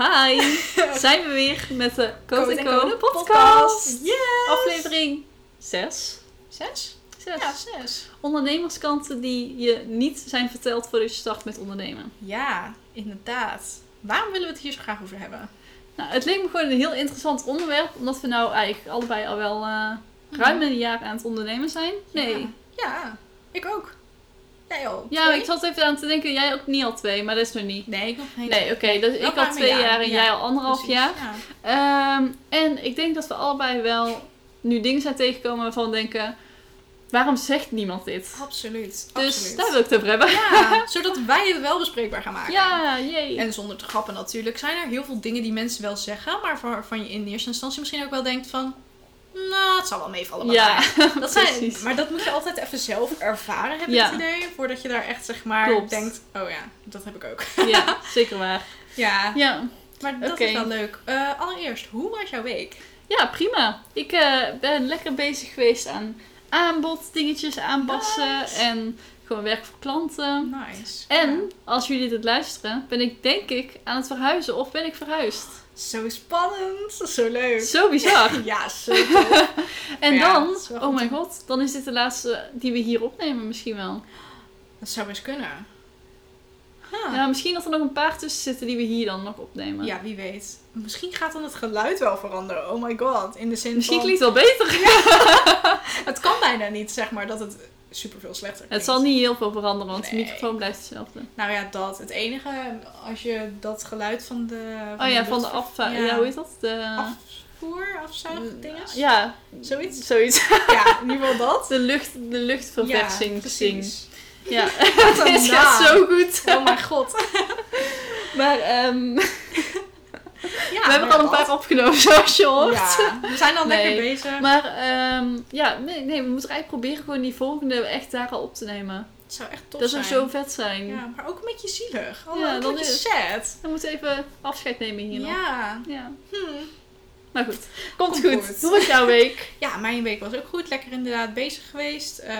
Hi, zijn we weer met de Code, Code Code, Code podcast. podcast. Yes. Aflevering 6. Zes? 6. Ja, zes. Ondernemerskanten die je niet zijn verteld voordat je start met ondernemen. Ja, inderdaad. Waarom willen we het hier zo graag over hebben? Nou, het leek me gewoon een heel interessant onderwerp, omdat we nou eigenlijk allebei al wel eh, ruim een jaar aan het ondernemen zijn. Nee. Ja, ja, ik ook. Ja, ik zat even aan te denken, jij ook niet al twee, maar dat is nog niet. Nee, ik nog geen. Nee, oké, dus ik een twee jaar, en ja. jij al anderhalf Precies, jaar. Ja. Ehm, en ik denk dat we allebei wel nu dingen zijn tegengekomen waarvan we denken, waarom zegt niemand dit? Absoluut. Dus absoluut. daar wil ik het over hebben. Ja, zodat wij het wel bespreekbaar gaan maken. Ja, jee. En zonder te grappen natuurlijk, zijn er heel veel dingen die mensen wel zeggen, maar waarvan je in eerste instantie misschien ook wel denkt van, nou, het zal wel meevallen. bij ja, mij. dat zijn, precies. maar dat moet je altijd even zelf ervaren, heb ik Ja. het idee, voordat je daar echt zeg maar Klopt. denkt, oh ja, dat heb ik ook. ja, zeker waar. Ja, Ja. maar dat is wel leuk. Eh, allereerst, hoe was jouw week? ja, prima. Ik eh, ben lekker bezig geweest aan aanbod, dingetjes aanpassen Nice. en gewoon werk voor klanten. Nice. En als jullie dit luisteren, ben ik denk ik aan het verhuizen of ben ik verhuisd. Zo spannend, zo leuk. Zo bizar. Ja, zo. En Ja, dan, oh mijn god, dan is dit de laatste die we hier opnemen misschien wel. Dat zou best kunnen. Huh. Ja, misschien dat er nog een paar tussen zitten die we hier dan nog opnemen. Ja, wie weet. Misschien gaat dan het geluid wel veranderen. Oh my god. In de zin Misschien van... klinkt het wel beter. Het kan bijna niet, zeg maar, dat het super veel slechter Het zal niet heel veel veranderen, want de Nee. microfoon blijft hetzelfde. Nou ja, dat. Het enige, als je dat geluid van de... Oh ja, van de af... Ja. ja. hoe heet dat? De... Afvoer, afzuigdinges? Ja, Zoiets? zoiets. Ja, in ieder geval dat. De, lucht, de luchtverversing. Ja, precies. Ja, het gaat zo goed. Oh mijn god. Maar ehm, Ja, we hebben al een dat. paar opgenomen, zoals je hoort. Ja, we zijn al Nee. lekker bezig. Maar ehm, ja, nee, nee, we moeten eigenlijk proberen gewoon die volgende echt daar al op te nemen. Het zou echt tof dat zijn. zou zo vet zijn. Ja, maar ook een beetje zielig. Oh, Ja, dat is- sad. We moeten even afscheid nemen hier nog. Ja. Ja. Hm. Maar goed, komt, Komt goed. goed. Hoe was jouw week? Ja, mijn week was ook goed. Lekker inderdaad bezig geweest. Eh,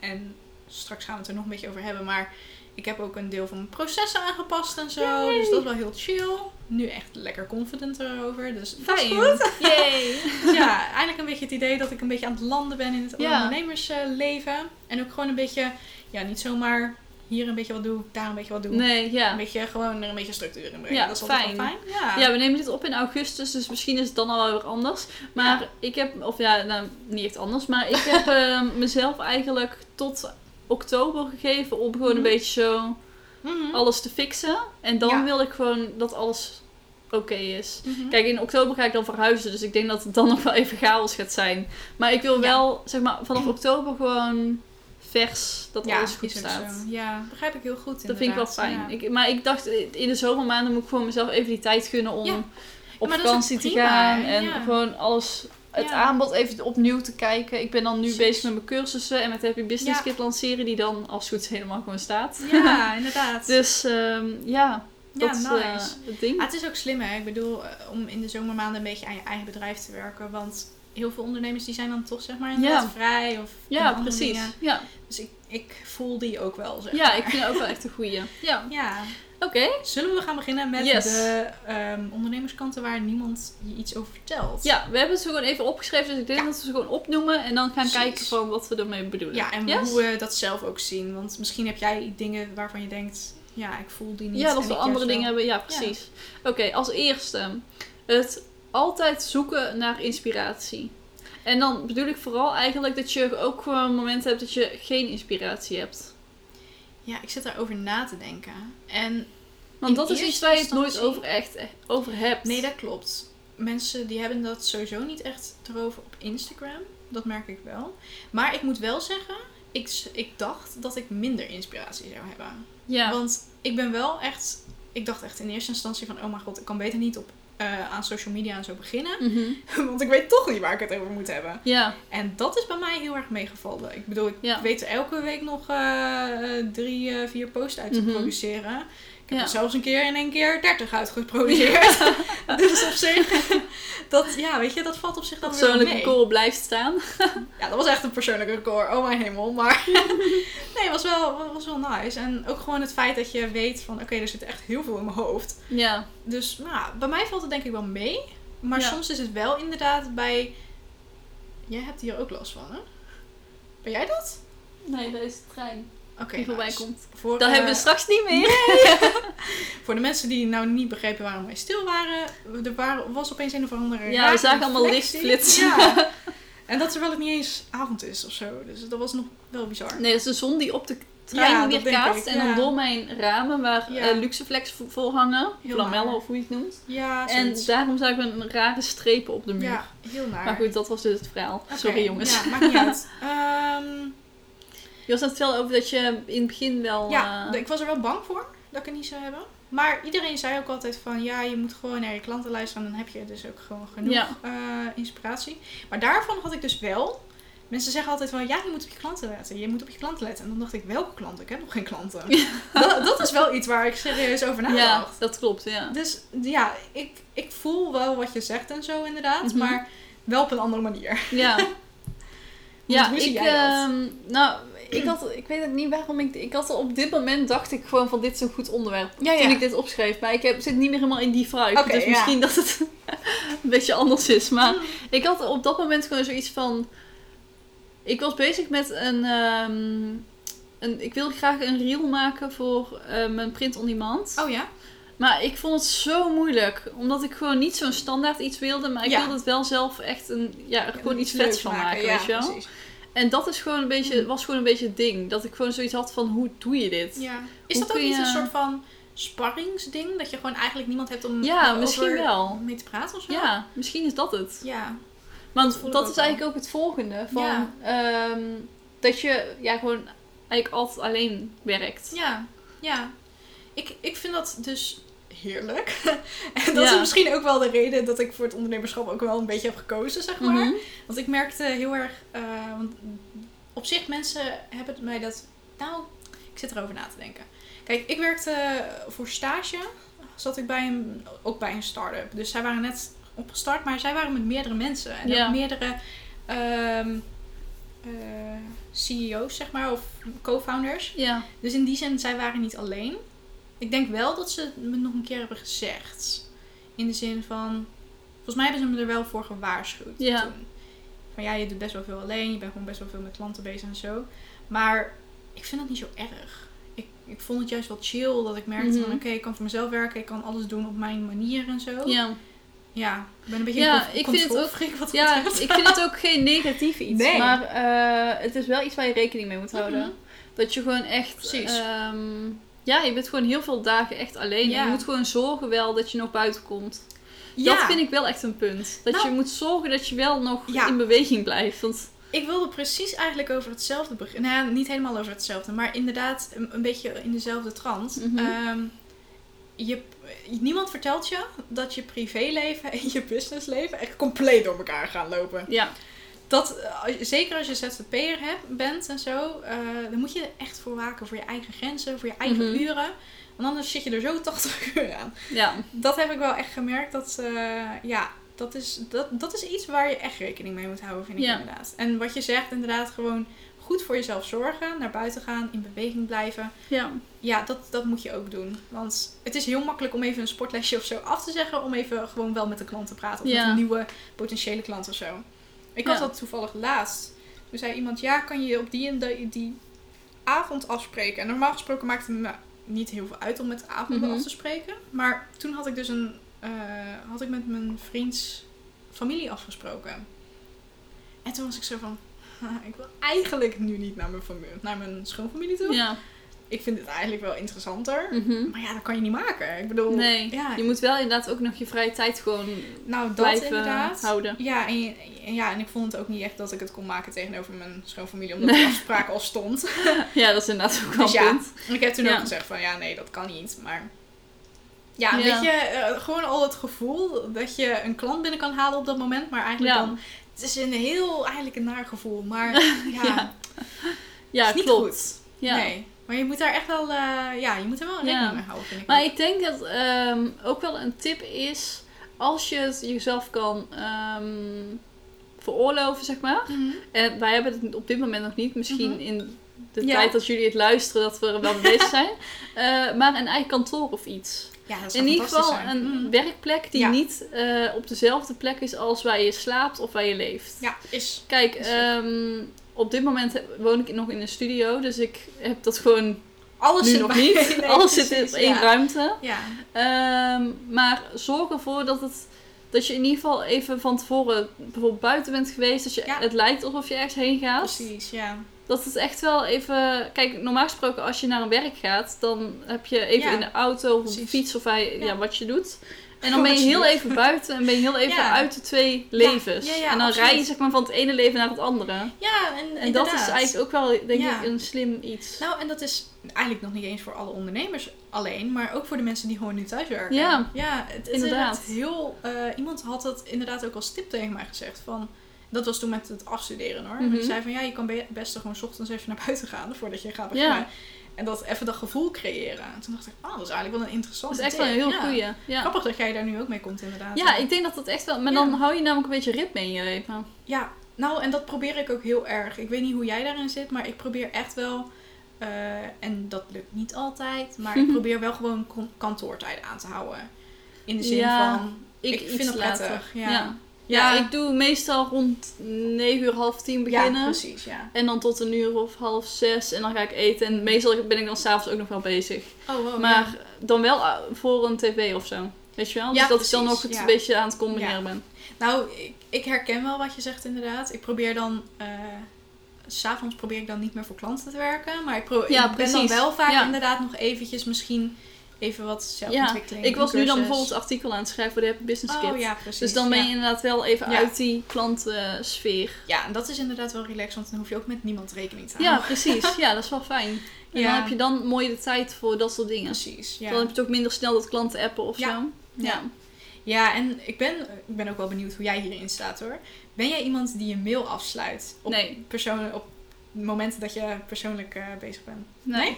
en straks gaan we het er nog een beetje over hebben. Maar ik heb ook een deel van mijn processen aangepast en zo. Yay. Dus dat is wel heel chill. Nu echt lekker confident erover. Dus Fijn. goed. Yay. Ja, eindelijk een beetje het idee dat ik een beetje aan het landen ben in het Ja. ondernemersleven. En ook gewoon een beetje, ja, niet zomaar hier een beetje wat doen, daar een beetje wat doen. Nee, Een ja. beetje gewoon er een beetje structuur in brengen. Ja, dat is altijd fijn. wel fijn. Ja. Ja, we nemen dit op in augustus, dus misschien is het dan al wel weer anders. Maar Ja. ik heb, of ja, nou, niet echt anders, maar ik heb ehm, mezelf eigenlijk tot oktober gegeven om gewoon een Mhm. beetje zo Mhm. alles te fixen. En dan Ja. wil ik gewoon dat alles oké is. Mhm. Kijk, in oktober ga ik dan verhuizen, dus ik denk dat het dan nog wel even chaos gaat zijn. Maar ik wil Ja. wel, zeg maar, vanaf oktober gewoon vers dat ja, alles goed staat. zo. Ja, begrijp ik heel goed. Dat vind ik wel fijn. Ja. Ik, maar ik dacht, in de zomermaanden moet ik gewoon mezelf even die tijd gunnen om op vakantie te gaan. En gewoon alles, het Ja. aanbod even opnieuw te kijken. Ik ben dan nu bezig met mijn cursussen en met Happy Business Ja. Kit lanceren, die dan als goed is helemaal gewoon staat. Ja, inderdaad. dus ehm, ja, ja, dat is eh, het ding. Ah, het is ook slim, hè? Ik bedoel, eh, om in de zomermaanden een beetje aan je eigen bedrijf te werken. Want heel veel ondernemers die zijn dan toch, zeg maar, Ja. vrij. Of ja, precies. dingen. Ja. Dus ik, ik voel die ook wel, zeg ja, maar. ik vind ook wel echt een goeie. Ja, Ja. Oké. Zullen we gaan beginnen met Yes. de ehm, ondernemerskanten waar niemand je iets over vertelt? Ja, we hebben het zo gewoon even opgeschreven, dus ik denk Ja. dat we ze gewoon opnoemen en dan gaan kijken van wat we ermee bedoelen. Ja, en Yes? hoe we dat zelf ook zien. Want misschien heb jij dingen waarvan je denkt, ja, ik voel die niet. Ja, dat we andere dingen hebben. Ja, precies. Oké, als eerste. Het altijd zoeken naar inspiratie. En dan bedoel ik vooral eigenlijk dat je ook gewoon momenten hebt dat je geen inspiratie hebt. Ja, ik zit daarover na te denken. En Want dat is iets waar je het nooit over echt over hebt. nee, dat klopt. Mensen die hebben dat sowieso niet echt erover op Instagram. Dat merk ik wel. Maar ik moet wel zeggen, ik, ik dacht dat ik minder inspiratie zou hebben. Ja. Want ik ben wel echt... Ik dacht echt in eerste instantie van... Oh mijn god, ik kan beter niet op eh, aan social media en zo beginnen. Mhm. Want ik weet toch niet waar ik het over moet hebben. Ja, En dat is bij mij heel erg meegevallen. Ik bedoel, ik Ja. weet elke week nog eh, drie, eh, vier posts uit te Mhm. produceren. Ik heb Ja. er zelfs een keer in één keer 30 uitgeproduceerd. dus op zich, dat, ja, weet je, dat valt op zich dan weer persoonlijk mee. record blijft staan. Ja, dat was echt een persoonlijk record. Oh mijn hemel. Maar nee, het was wel, was wel nice. En ook gewoon het feit dat je weet van, oké, er zit echt heel veel in mijn hoofd. Ja, Dus nou, bij mij valt het denk ik wel mee. Maar Ja. soms is het wel inderdaad bij... Jij hebt hier ook last van, hè? Ben jij dat? nee, dat is de trein Oké, die voorbij komt. Voor, Dat eh, hebben we straks niet meer. voor de mensen die nou niet begrepen waarom wij stil waren, er waren, was opeens een of andere. Ja, we zagen allemaal lichtflitsen. Ja. En dat terwijl het niet eens avond is of zo. Dus dat was nog wel bizar. Nee, dat is de zon die op de trein Ja, kaatst. En dan door mijn ramen waar Ja. eh, Luxeflex vo- voor hangen. Heel Lamellen naar. of hoe je het noemt. Ja, En daarom zagen we een rare strepen op de muur. Ja, heel naar. Maar goed, dat was dus het verhaal. Sorry jongens. Ja, maakt niet uit. Ehm, Je was aan het vertellen over dat je in het begin wel... Ja, eh, ik was er wel bang voor dat ik het niet zou hebben. Maar iedereen zei ook altijd van ja, je moet gewoon naar je klanten luisteren. En dan heb je dus ook gewoon genoeg Ja. eh, inspiratie. Maar daarvan had ik dus wel. Mensen zeggen altijd van ja, je moet op je klanten letten. Je moet op je klanten letten. En dan dacht ik, welke klanten? Ik heb nog geen klanten. dat, dat is wel iets waar ik serieus over ja, nadacht. dat klopt, ja. Dus ja, ik, ik voel wel wat je zegt en zo inderdaad. Mhm. Maar wel op een andere manier. Ja. ja, zie ik, ehm, nou, ik had, ik weet ook niet waarom ik, ik had op dit moment dacht ik gewoon van dit is een goed onderwerp. Ja, ja. Toen ik dit opschreef, maar ik heb, zit niet meer helemaal in die. Oké, dus misschien dat het een beetje anders is. Maar ik had op dat moment gewoon zoiets van, ik was bezig met een, ehm, een ik wil graag een reel maken voor eh, mijn print on demand. Oh ja? Maar ik vond het zo moeilijk. Omdat ik gewoon niet zo'n standaard iets wilde. Maar ik Ja. wilde het wel zelf echt een, ja, er gewoon iets vets van maken, Ja, weet je wel. precies. En dat is gewoon een beetje, Mm. was gewoon een beetje het ding. Dat ik gewoon zoiets had van, hoe doe je dit? Ja. Is Hoe dat ook niet een soort van sparringsding? Dat je gewoon eigenlijk niemand hebt om Ja, misschien wel. mee te praten of zo? Ja, misschien is dat het. Ja. Want dat is wel. eigenlijk ook het volgende. Van, Ja. ehm, dat je ja, gewoon eigenlijk altijd alleen werkt. Ja. Ja. Ik, ik vind dat dus heerlijk. en dat Ja. is misschien ook wel de reden dat ik voor het ondernemerschap ook wel een beetje heb gekozen, zeg maar. Mhm. Want ik merkte heel erg... eh, want op zich, mensen hebben mij dat... Nou, ik zit erover na te denken. Kijk, ik werkte voor stage. Zat ik bij een, ook bij een start-up. Dus zij waren net opgestart, maar zij waren met meerdere mensen. En Ja. ook meerdere ehm, eh, CEO's, zeg maar, of co-founders. Ja. Dus in die zin, zij waren niet alleen. Ik denk wel dat ze het me nog een keer hebben gezegd. In de zin van... Volgens mij hebben ze me er wel voor gewaarschuwd Ja. toen. Van ja, je doet best wel veel alleen. Je bent gewoon best wel veel met klanten bezig en zo. Maar ik vind dat niet zo erg. Ik, ik vond het juist wel chill. Dat ik merkte Mhm. van oké, ik kan voor mezelf werken. Ik kan alles doen op mijn manier en zo. Ja, Ja. ik ben een beetje Ja, ik vind het ook- wat ja, betreft. ik vind het ook geen negatief iets. Nee. Maar eh, het is wel iets waar je rekening mee moet houden. Mhm. Dat je gewoon echt... Precies. ehm, ja, je bent gewoon heel veel dagen echt alleen. Ja. En je moet gewoon zorgen wel dat je nog buiten komt. Ja, Dat vind ik wel echt een punt. Dat Nou- je moet zorgen dat je wel nog Ja. in beweging blijft. Want Ik wilde precies eigenlijk over hetzelfde beginnen. Nou niet helemaal over hetzelfde, maar inderdaad een, een beetje in dezelfde trant. Mhm. Ehm, je, niemand vertelt je dat je privéleven en je businessleven echt compleet door elkaar gaan lopen. ja, Dat, eh, zeker als je ZZP'er bent en zo, eh, dan moet je er echt voor waken voor je eigen grenzen, voor je eigen Mhm. uren. Want anders zit je er zo 80 uur aan. ja, Dat heb ik wel echt gemerkt. Dat, eh, ja, dat is, dat, dat is iets waar je echt rekening mee moet houden, vind ik Ja. inderdaad. En wat je zegt, inderdaad, gewoon goed voor jezelf zorgen. Naar buiten gaan, in beweging blijven. ja. Ja, dat, dat moet je ook doen. Want het is heel makkelijk om even een sportlesje of zo af te zeggen. Om even gewoon wel met de klant te praten. Of Ja. met een nieuwe potentiële klant of zo. Ik had dat toevallig laatst. Toen zei iemand, ja, kan je op die en die, die avond afspreken? En normaal gesproken maakt het me niet heel veel uit om met avonden Mhm. af te spreken. Maar toen had ik dus een, eh, had ik met mijn vriends familie afgesproken. En toen was ik zo van, ik wil eigenlijk nu niet naar mijn, familie, naar mijn schoonfamilie toe. ja. Ik vind het eigenlijk wel interessanter. Mhm. Maar ja, dat kan je niet maken. Ik bedoel, Nee, ja, je moet wel inderdaad ook nog je vrije tijd gewoon nou dat blijven inderdaad. houden. Ja en, en ja, en ik vond het ook niet echt dat ik het kon maken tegenover mijn schoonfamilie, omdat de afspraak al stond. Ja, dat is inderdaad ook wel Dus ja, punt. ik heb toen Ja. ook gezegd van ja, nee, dat kan niet. Maar Ja, weet je, eh, gewoon al het gevoel dat je een klant binnen kan halen op dat moment. Maar eigenlijk dan, het is een heel, eigenlijk een naar gevoel. Maar ja, Ja. Ja, is niet klopt. goed. Ja. Nee. Maar je moet daar echt wel, eh, ja, je moet er wel rekening Ja. mee houden, vind ik. Maar ook. ik denk dat ehm, ook wel een tip is, als je het jezelf kan ehm, veroorloven, zeg maar. Mhm. En wij hebben het op dit moment nog niet. Misschien Mhm. in de Ja. tijd dat jullie het luisteren, dat we er wel bezig zijn. Eh, maar een eigen kantoor of iets. Ja, dat zou In ieder geval zijn. een Mhm. werkplek die Ja. niet eh, op dezelfde plek is als waar je slaapt of waar je leeft. Ja, is. Kijk, Is- op dit moment woon ik nog in een studio, dus ik heb dat gewoon Alles nu nog niet. Nee, Alles zit in één ja. ruimte. Ja, Ehm, maar zorg ervoor dat, het, dat je in ieder geval even van tevoren bijvoorbeeld buiten bent geweest. Dat je, Ja. het lijkt alsof je ergens heen gaat. precies, ja. Dat het echt wel even... Kijk, normaal gesproken als je naar een werk gaat, dan heb je even in de auto of op de fiets of hij. Ja. wat je doet. En dan ben je heel even buiten en ben je heel even Ja. uit de twee levens. ja, ja, en dan absoluut. rij je zeg maar van het ene leven naar het andere. Ja, en, En dat is eigenlijk ook wel, denk ik, een slim iets. Nou, en dat is eigenlijk nog niet eens voor alle ondernemers alleen, maar ook voor de mensen die gewoon nu thuis werken. Ja, ja het, inderdaad. Heel, eh, iemand had het inderdaad ook als tip tegen mij gezegd van. Dat was toen met het afstuderen hoor. Mhm. Die zei van ja, je kan be- best gewoon 's ochtends even naar buiten gaan voordat je gaat beginnen. En dat even dat gevoel creëren. En toen dacht ik, oh, dat is eigenlijk wel een dat interessante is echt wel een heel goeie. Ja. Grappig dat jij daar nu ook mee komt inderdaad. ja, ik denk dat dat echt wel... Maar Ja. dan hou je namelijk een beetje ritme in je leven. Ja, nou, en dat probeer ik ook heel erg. Ik weet niet hoe jij daarin zit, maar ik probeer echt wel. eh, en dat lukt niet altijd, maar ik probeer wel gewoon kantoortijden aan te houden. In de zin Ja, van. Ik, Ik vind het prettig, ja. Ja. Ja, Ja, ik doe meestal rond 9 uur, half 10 ja, beginnen. precies, ja. en dan tot een uur of half 6 en dan ga ik eten. En meestal ben ik dan s'avonds ook nog wel bezig. Oh, wow, maar dan wel ah, voor een tv of zo. Weet je wel? Dus Ja, dat ik dan nog het ja. een beetje aan het combineren Ja. ben. Nou, ik, ik herken wel wat je zegt inderdaad. Ik probeer dan. eh, S S'avonds probeer ik dan niet meer voor klanten te werken. Maar ik, pro- Ja, ik ben dan wel vaak Ja. inderdaad nog eventjes misschien even wat zelfontwikkeling. Ik was nu dan bijvoorbeeld artikel aan het schrijven voor de Happy Business Kit. Oh ja, precies. dus dan ben je ja. inderdaad wel even Ja. uit die klantensfeer. Ja, en dat is inderdaad wel relaxed, want dan hoef je ook met niemand rekening te Ja, houden. precies. Ja, dat is wel fijn. En Ja. dan heb je dan mooi de tijd voor dat soort dingen. Precies, ja. Dan heb je het ook minder snel dat klanten appen of Ja. zo. Ja. Ja, en ik ben, ik ben ook wel benieuwd hoe jij hierin staat hoor. Ben jij iemand die je mail afsluit? Op, Nee. op momenten dat je persoonlijk eh, bezig bent? Nee. Nee?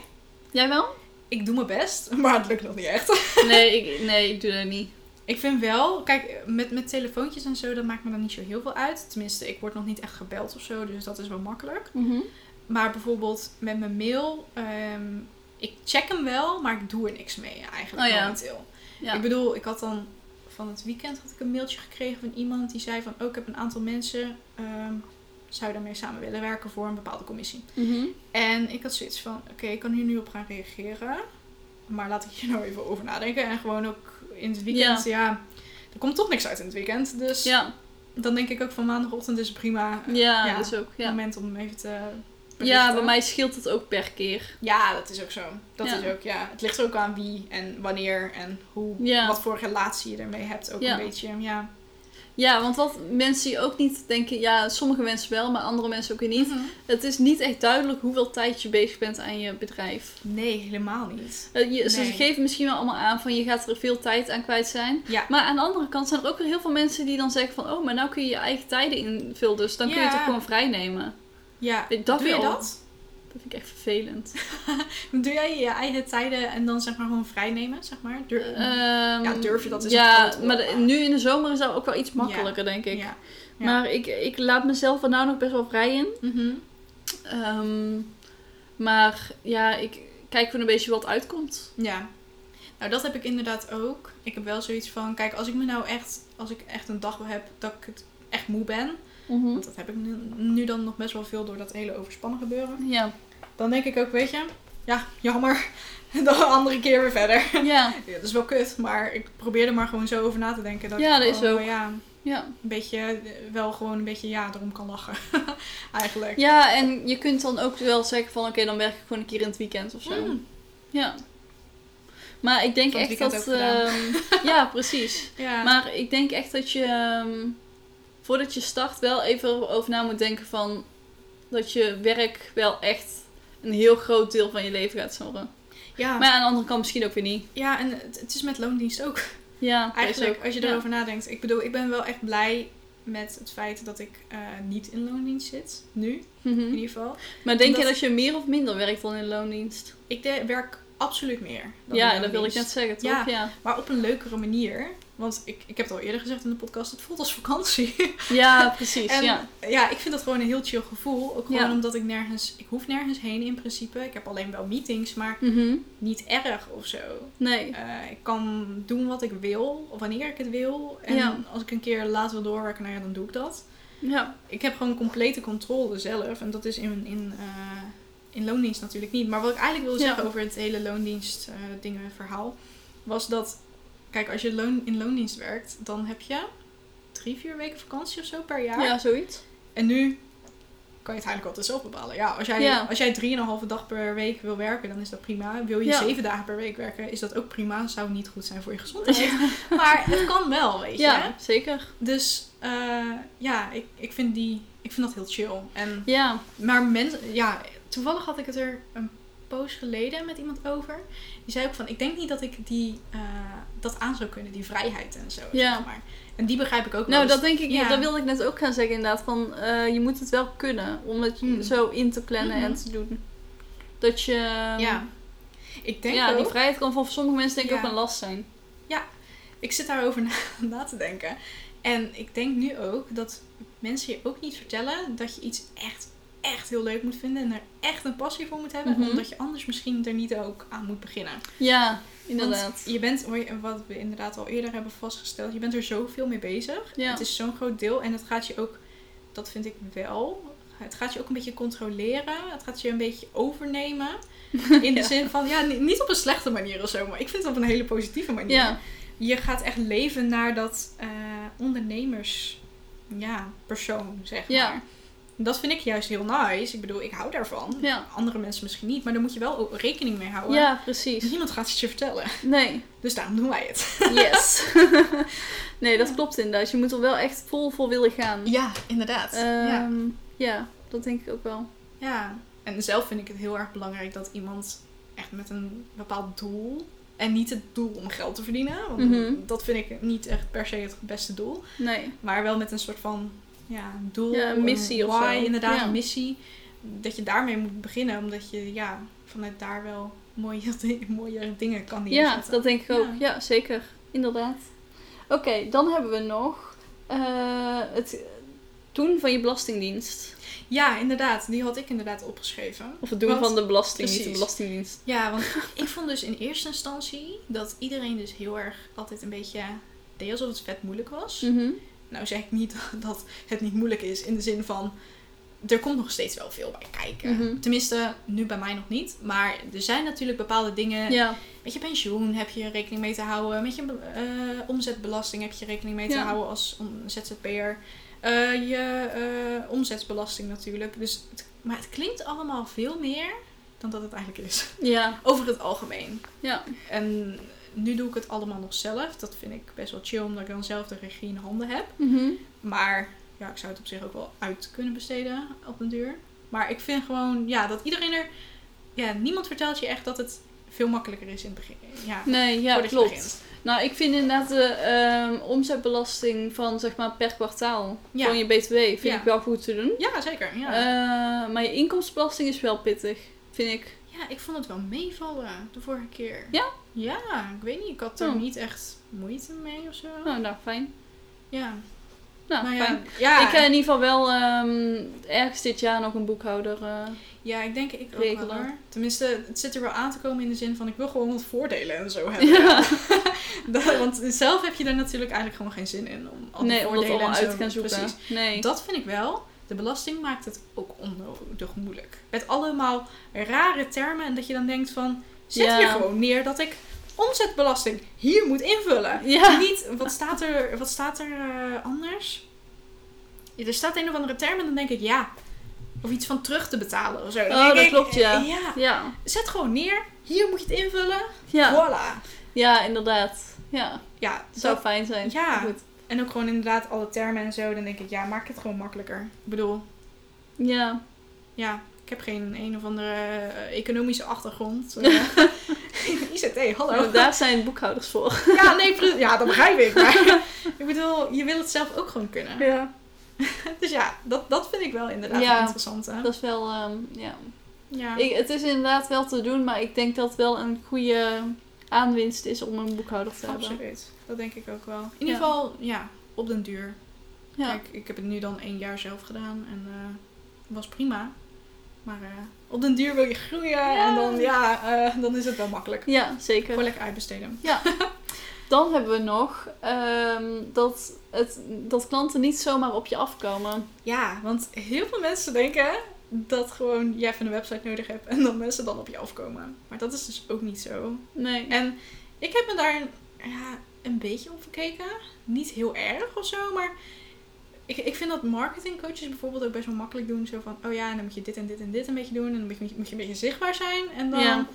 Jij wel? Ik doe mijn best, maar het lukt nog niet echt. Nee, ik, nee, ik doe dat niet. Ik vind wel, kijk, met, met telefoontjes en zo, dat maakt me dan niet zo heel veel uit. Tenminste, ik word nog niet echt gebeld of zo, dus dat is wel makkelijk. Maar bijvoorbeeld met mijn mail, ehm, ik check hem wel, maar ik doe er niks mee eigenlijk Oh ja. momenteel. Ja. Ik bedoel, ik had dan van het weekend had ik een mailtje gekregen van iemand die zei van, oh, ik heb een aantal mensen, ehm, zou je daarmee samen willen werken voor een bepaalde commissie. Mhm. En ik had zoiets van, oké, ik kan hier nu op gaan reageren, maar laat ik hier nou even over nadenken. En gewoon ook in het weekend, ja, er komt toch niks uit in het weekend. Dus Ja, dan denk ik ook van maandagochtend is prima eh, ja, Ja. dat is ook. Ja. moment om hem even te ja, berichten. bij mij scheelt het ook per keer. Ja, dat is ook zo. Dat Ja. is ook, ja. Het ligt er ook aan wie en wanneer en hoe, Ja. wat voor relatie je ermee hebt. Ook Ja. een beetje, ja. Ja, want wat mensen die ook niet denken, ja, sommige mensen wel, maar andere mensen ook weer niet. Mhm. Het is niet echt duidelijk hoeveel tijd je bezig bent aan je bedrijf. Nee, helemaal niet. Eh, je, Ze Nee. geven misschien wel allemaal aan van je gaat er veel tijd aan kwijt zijn. Ja. Maar aan de andere kant zijn er ook weer heel veel mensen die dan zeggen van... Oh, maar nou kun je je eigen tijden invullen, dus dan kun je het ook gewoon vrij nemen. Ja, Dat doe je dat? Dat vind ik echt vervelend. Doe jij je eigen tijden en dan zeg maar gewoon vrijnemen, zeg maar? Ehm, Ja, durf je dat is Ja, maar de- nu in de zomer is dat ook wel iets makkelijker, denk ik. ja. Ja. Maar ik, ik laat mezelf er nou nog best wel vrij in. Mhm. Ehm, maar ja, ik kijk gewoon een beetje wat uitkomt. Ja. Nou, dat heb ik inderdaad ook. Ik heb wel zoiets van, kijk, als ik me nou echt, als ik echt een dag heb dat ik het echt moe ben, want dat heb ik nu, nu dan nog best wel veel door dat hele overspannen gebeuren. Ja. Dan denk ik ook, weet je, ja, jammer. Dan een andere keer weer verder. Ja. Ja, dat is wel kut, maar ik probeer er maar gewoon zo over na te denken. Dat Ja, dat is ook. Ja, Ja. een beetje, eh, wel gewoon een beetje, ja, erom kan lachen. Eigenlijk. ja, en je kunt dan ook wel zeggen van... Oké, dan werk ik gewoon een keer in het weekend of zo. Mm. Ja. Maar ik denk echt dat... ehm, ja, precies. Ja. Maar ik denk echt dat je... ehm, voordat je start wel even over na moet denken van... Dat je werk wel echt een heel groot deel van je leven gaat zorgen. Ja, Maar aan de andere kant misschien ook weer niet. ja en het, het is met loondienst ook. Ja, Eigenlijk, ook- als je ja. erover nadenkt. Ik bedoel, ik ben wel echt blij met het feit dat ik eh, niet in loondienst zit. Nu, Mhm. in ieder geval. Maar denk je dat je meer of minder werkt dan in loondienst? Ik werk absoluut meer. Dan ja, dat wil ik net zeggen, toch? Ja. Ja, Maar op een leukere manier. Want ik, ik heb het al eerder gezegd in de podcast, het voelt als vakantie. ja precies. En ja. ja, ik vind dat gewoon een heel chill gevoel. Ook gewoon Ja. omdat ik nergens, ik hoef nergens heen in principe. Ik heb alleen wel meetings, maar Mhm. niet erg of zo. Nee. Eh, ik kan doen wat ik wil, of wanneer ik het wil. En Ja. als ik een keer laat wil doorwerken, nou ja, dan doe ik dat. Ja. Ik heb gewoon complete controle zelf. En dat is in, in, eh, in loondienst natuurlijk niet. Maar wat ik eigenlijk wilde zeggen over het hele loondienst eh, dingen verhaal, was dat, kijk, als je loon, in loondienst werkt, dan heb je drie, vier weken vakantie of zo per jaar. ja, zoiets. En nu kan je het eigenlijk altijd zelf bepalen. Ja, als jij, Ja. als jij drieënhalve dag per week wil werken, dan is dat prima. Wil je Ja. zeven dagen per week werken, is dat ook prima. Zou niet goed zijn voor je gezondheid. Maar het kan wel, weet je. Ja, zeker. Dus eh, ja, ik, ik, vind die, ik vind dat heel chill. En, Ja. maar mensen, ja, toevallig had ik het er een poos geleden met iemand over. Die zei ook van, ik denk niet dat ik die, eh, dat aan zou kunnen, die vrijheid en zo. Ja. Zeg maar. En die begrijp ik ook wel. Nou, Dus- dat denk ik, ja. dat wilde ik net ook gaan zeggen inderdaad. Van, eh, je moet het wel kunnen om het Hmm. zo in te plannen en te doen. Dat je... Ja. Ik denk ja, ook, die vrijheid kan voor sommige mensen denk ik Ja. ook een last zijn. ik zit daarover na, na te denken. En ik denk nu ook dat mensen je ook niet vertellen dat je iets echt, echt heel leuk moet vinden. En er echt een passie voor moet hebben. Mhm. Omdat je anders misschien er niet ook aan moet beginnen. Ja, inderdaad. Want je bent, wat we inderdaad al eerder hebben vastgesteld, je bent er zoveel mee bezig. Ja. Het is zo'n groot deel en het gaat je ook, dat vind ik wel, het gaat je ook een beetje controleren. Het gaat je een beetje overnemen. In de Ja. zin van, ja, ni- niet op een slechte manier of zo, maar ik vind het op een hele positieve manier. Ja, Je gaat echt leven naar dat eh, ondernemers, ja, persoon, zeg Ja. Dat vind ik juist heel nice. Ik bedoel, ik hou daarvan. ja. Andere mensen misschien niet, maar daar moet je wel rekening mee houden. ja, precies. Niemand gaat het je vertellen. Nee, Dus daarom doen wij het. yes. nee, dat klopt inderdaad. Je moet er wel echt vol voor willen gaan. Ja, inderdaad. ja. Ehm, ja, dat denk ik ook wel. ja. En zelf vind ik het heel erg belangrijk dat iemand echt met een bepaald doel. En niet het doel om geld te verdienen. Want Mhm. dat vind ik niet echt per se het beste doel. Nee. Maar wel met een soort van ja, doel. Ja, een missie een of why, zo. inderdaad, Ja. een missie. Dat je daarmee moet beginnen. Omdat je ja, vanuit daar wel mooie, mooie dingen kan Ja, neerzetten. dat denk ik ook. Ja. Ja, zeker. Inderdaad. Oké, dan hebben we nog eh, het doen van je belastingdienst. Ja, inderdaad. Die had ik inderdaad opgeschreven. Of het doen Want- van de belasting, niet de belastingdienst. Ja, want ik vond dus in eerste instantie dat iedereen dus heel erg altijd een beetje deed alsof het vet moeilijk was. Mhm. Nou zeg ik niet dat het niet moeilijk is in de zin van er komt nog steeds wel veel bij kijken. Mhm. Tenminste, nu bij mij nog niet. Maar er zijn natuurlijk bepaalde dingen. Ja, Met je pensioen heb je rekening mee te houden. Met je eh, omzetbelasting heb je rekening mee te Ja. houden als ZZP'er. Eh, je eh, omzetbelasting natuurlijk. Dus het, maar het klinkt allemaal veel meer dan dat het eigenlijk is. ja, Over het algemeen. ja. En nu doe ik het allemaal nog zelf. Dat vind ik best wel chill, omdat ik dan zelf de regie in handen heb. Mhm. Maar ja, ik zou het op zich ook wel uit kunnen besteden op een duur. Maar ik vind gewoon, ja, dat iedereen er... Ja, niemand vertelt je echt dat het veel makkelijker is in het begin. Ja, Nee, ja, klopt. begint. Nou, ik vind inderdaad de ehm, omzetbelasting van zeg maar per kwartaal Ja. van je BTW vind Ja. ik wel goed te doen. Ja, zeker. Ja. Eh, maar je inkomstenbelasting is wel pittig, vind ik. Ja, ik vond het wel meevallen de vorige keer. Ja? Ja, ik weet niet. Ik had er Oh. niet echt moeite mee of zo. Nou, nou, fijn. Ja. Nou, Maar fijn. ja, ja, Ik ga in ieder geval wel ehm, ergens dit jaar nog een boekhouder. eh, ja, ik denk ik ook wel hoor. Tenminste, het zit er wel aan te komen in de zin van ik wil gewoon wat voordelen en zo hebben. ja. Dat- Want zelf heb je daar natuurlijk eigenlijk gewoon geen zin in. Om al die Nee, om dat voordelen allemaal uit te gaan zoeken. Precies. Nee. Dat vind ik wel. De belasting maakt het ook onnodig moeilijk. Met allemaal rare termen en dat je dan denkt van... Zet Ja. hier gewoon neer dat ik omzetbelasting hier moet invullen. Ja. Niet, wat staat er, wat staat er eh, anders? Ja, er staat een of andere term en dan denk ik ja. Of iets van terug te betalen of zo. Dan Oh, dat ik, klopt, ja. ja. Ja. Zet gewoon neer. Hier moet je het invullen. Ja. Voilà. ja, inderdaad. Ja, Ja, dat zou fijn zijn. Ja. Goed. En ook gewoon inderdaad alle termen en zo. Dan denk ik, ja, maak het gewoon makkelijker. Ik bedoel, Ja. ja, Ik heb geen een of andere eh, economische achtergrond. Eh, ICT, hallo. Nou, daar zijn boekhouders voor. Ja, nee, ja, dat begrijp ik. Maar ik bedoel, je wil het zelf ook gewoon kunnen. Ja. Dus ja, dat, dat vind ik wel inderdaad Ja. interessant. Hè? Dat is wel, ehm, ja. ja. Ik, het is inderdaad wel te doen, maar ik denk dat het wel een goede aanwinst is om een boekhouder te hebben. Absoluut. Dat denk ik ook wel. In ieder Ja. geval, ja, op den duur. Ja. Kijk, ik heb het nu dan één jaar zelf gedaan en eh was prima. Maar eh, op den duur wil je groeien Ja. en dan, ja, eh, dan is het wel makkelijk. ja, zeker. Gewoon lekker uitbesteden. Dan hebben we nog ehm, dat, het, dat klanten niet zomaar op je afkomen. Ja, want heel veel mensen denken dat gewoon jij even een website nodig hebt en dan mensen dan op je afkomen. Maar dat is dus ook niet zo. Nee. En ik heb me daar ja, een beetje op gekeken. Niet heel erg of zo, maar ik, ik vind dat marketingcoaches bijvoorbeeld ook best wel makkelijk doen. Zo van, oh ja, dan moet je dit en dit en dit een beetje doen. En dan moet je, moet je een beetje zichtbaar zijn. En dan, Ja.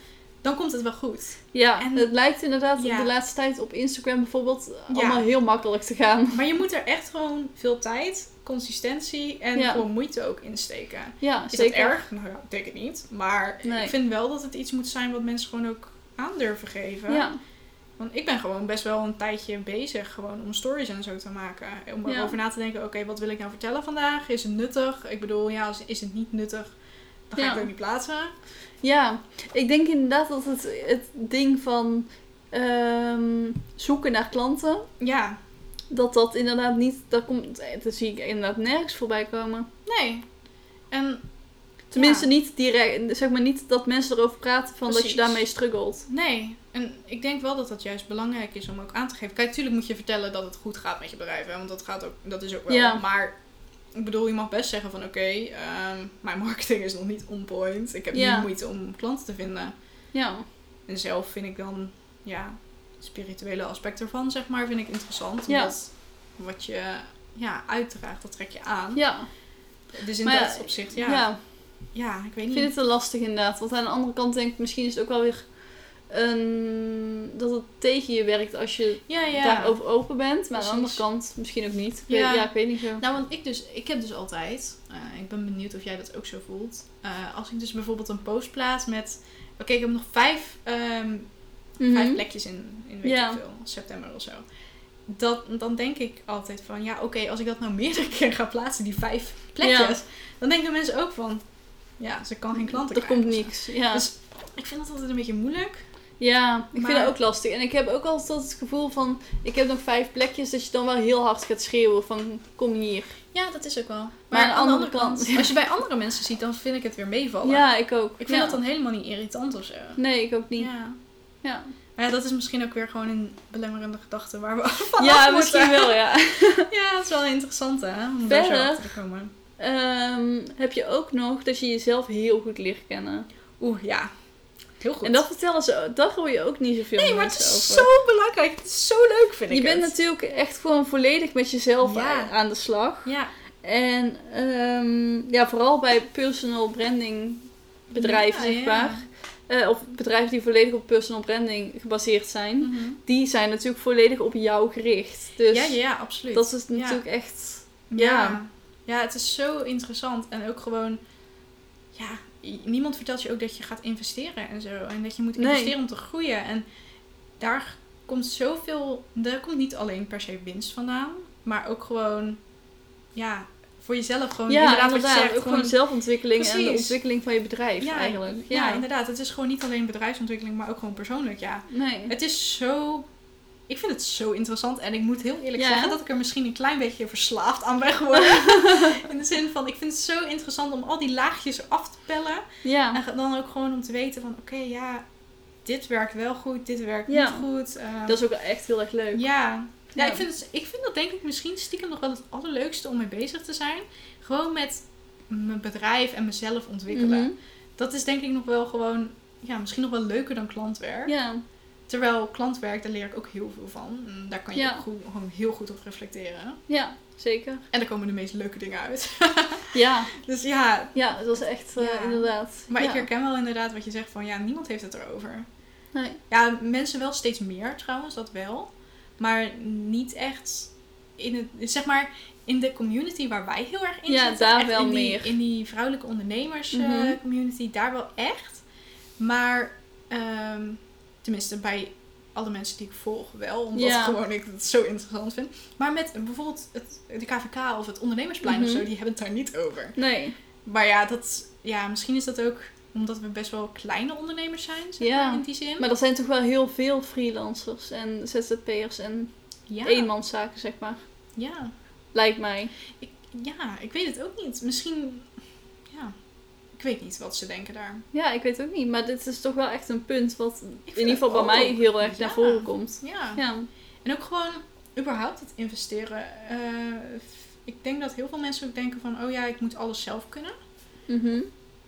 dan komt het wel goed. Ja, En- het lijkt inderdaad Ja. de laatste tijd op Instagram bijvoorbeeld Ja. allemaal heel makkelijk te gaan. Maar je moet er echt gewoon veel tijd, consistentie en gewoon moeite ook insteken. Ja, Is zeker. dat erg? Nou ja, ik denk het niet. Maar Nee. ik vind wel dat het iets moet zijn wat mensen gewoon ook aan durven geven. Ja, Want ik ben gewoon best wel een tijdje bezig gewoon om stories en zo te maken. Om Ja. erover na te denken, oké, wat wil ik nou vertellen vandaag? Is het nuttig? Ik bedoel, ja, als- is het niet nuttig, dan ga Ja. ik het ook niet plaatsen. ja, ik denk inderdaad dat het, het ding van ehm, zoeken naar klanten, Ja, dat dat inderdaad niet, dat, komt, dat zie ik inderdaad nergens voorbij komen. nee. En Tenminste, Ja. niet direct, zeg maar niet dat mensen erover praten van dat je daarmee struggelt. nee. En ik denk wel dat dat juist belangrijk is om ook aan te geven. Kijk, natuurlijk moet je vertellen dat het goed gaat met je bedrijf. Hè? Want dat, gaat ook, dat is ook wel. Ja. Maar ik bedoel, je mag best zeggen van oké, ehm, mijn marketing is nog niet on point. Ik heb Ja. nu moeite om klanten te vinden. Ja, En zelf vind ik dan, ja, spirituele aspect ervan, zeg maar, vind ik interessant. Omdat wat je ja, uitdraagt, dat trek je aan. ja, Dus in Maar dat opzicht, ja, ja. ik weet Ik niet. vind het te lastig inderdaad. Want aan de andere kant denk ik, misschien is het ook wel weer een, dat het tegen je werkt als je ja, ja. daarover open bent. Maar aan de andere kant misschien ook niet. Ik weet- Ja. ja, ik weet niet zo. Nou, want ik dus, ik heb dus altijd, eh, ik ben benieuwd of jij dat ook zo voelt. Eh, als ik dus bijvoorbeeld een post plaats met, oké, ik heb nog vijf, ehm, Mhm. vijf plekjes in, in weet Ja. ik veel, september of zo. Dat, dan denk ik altijd van, ja, oké, als ik dat nou meerdere keer ga plaatsen, die vijf plekjes, dan denken mensen ook van, ja, ze kan geen klanten Er krijgen komt of zo. niks. Ja. Dus ik vind dat altijd een beetje moeilijk. ja, ik Maar- vind het ook lastig. En ik heb ook altijd het gevoel van, ik heb nog vijf plekjes, dat je dan wel heel hard gaat schreeuwen van, kom hier. Ja, dat is ook wel. Maar aan de andere kant- als je bij andere mensen ziet, dan vind ik het weer meevallen. Ja, ik ook. Ik vind ja. dat dan helemaal niet irritant of zo. Nee, ik ook niet. Ja. Ja, Maar ja, dat is misschien ook weer gewoon een belemmerende gedachte waar we van ja af misschien wel, ja. Ja, dat is wel interessant hè, om daar zo achter te komen. Ehm, heb je ook nog dat je jezelf heel goed leert kennen. Oeh, ja. Heel goed. En dat vertellen ze, daar hoor je ook niet zoveel nee, maar het is over. zo belangrijk. Het is zo leuk, vind ik Je bent het. natuurlijk echt gewoon volledig met jezelf Ja. aan de slag. Ja. En ehm, ja, vooral bij personal branding bedrijven, Ja, zeg maar. Eh, of bedrijven die volledig op personal branding gebaseerd zijn. Mhm. Die zijn natuurlijk volledig op jou gericht. Dus ja, ja, absoluut. dat is Ja. natuurlijk echt... Ja. Ja. Ja. het is zo interessant. En ook gewoon, ja, niemand vertelt je ook dat je gaat investeren en zo. En dat je moet Nee. investeren om te groeien. En daar komt zoveel, daar komt niet alleen per se winst vandaan, maar ook gewoon, ja, voor jezelf gewoon ja, inderdaad, zegt. ook gewoon zelfontwikkeling en de ontwikkeling van je bedrijf ja, eigenlijk. Ja. Ja, inderdaad. Het is gewoon niet alleen bedrijfsontwikkeling, maar ook gewoon persoonlijk, ja. Nee. Het is zo... Ik vind het zo interessant. En ik moet heel eerlijk Ja. zeggen dat ik er misschien een klein beetje verslaafd aan ben geworden. In de zin van, ik vind het zo interessant om al die laagjes af te pellen. Ja. En dan ook gewoon om te weten van, oké, ja, dit werkt wel goed, dit werkt Ja. niet goed. Ehm, Dat is ook echt heel erg leuk. ja. Ja. Ik, vind het, ik vind dat denk ik misschien stiekem nog wel het allerleukste om mee bezig te zijn. Gewoon met mijn bedrijf en mezelf ontwikkelen. Mhm. Dat is denk ik nog wel gewoon, ja, misschien nog wel leuker dan klantwerk. Ja. Terwijl klantwerk, daar leer ik ook heel veel van. En daar kan je Ja. ook goed, gewoon heel goed op reflecteren. ja, zeker. En daar komen de meest leuke dingen uit. Ja, dus ja, ja dat is echt eh, Ja. inderdaad. maar ja. ik herken wel inderdaad wat je zegt van ja, niemand heeft het erover. Nee. Ja, mensen wel steeds meer trouwens, dat wel. Maar niet echt in het, zeg maar, in de community waar wij heel erg in Ja, zitten. daar echt wel in die, meer. In die vrouwelijke ondernemers eh, Mhm. community, daar wel echt. Maar, ehm, tenminste bij alle mensen die ik volg wel. Omdat Ja. gewoon ik het zo interessant vind. Maar met bijvoorbeeld het, de KVK of het ondernemersplein of Mhm. zo, die hebben het daar niet over. Nee. Maar ja, dat, ja, misschien is dat ook omdat we best wel kleine ondernemers zijn, zeg Ja, maar, in die zin. Maar er zijn toch wel heel veel freelancers en ZZP'ers en ja, eenmanszaken, zeg maar. ja. Lijkt mij. Ik, ja, ik weet het ook niet. Misschien, ik weet niet wat ze denken daar. Ja, ik weet ook niet. Maar dit is toch wel echt een punt wat in ieder geval bij mij heel erg naar voren komt. Ja. Ja. En ook gewoon überhaupt het investeren. Eh, ik denk dat heel veel mensen ook denken van, oh ja, ik moet alles zelf kunnen. Mhm.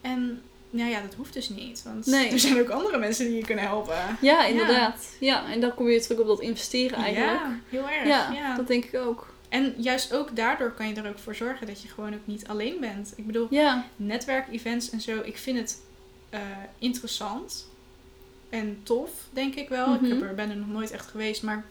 En nou ja, dat hoeft dus niet. Want Nee. er zijn ook andere mensen die je kunnen helpen. Ja, inderdaad. Ja. en dan kom je terug op dat investeren eigenlijk. Ja, heel erg. Ja, Ja, dat denk ik ook. En juist ook daardoor kan je er ook voor zorgen dat je gewoon ook niet alleen bent. Ik bedoel, Ja, netwerkevents en zo, ik vind het eh, interessant en tof, denk ik wel. Mhm. Ik heb er, ben er nog nooit echt geweest, maar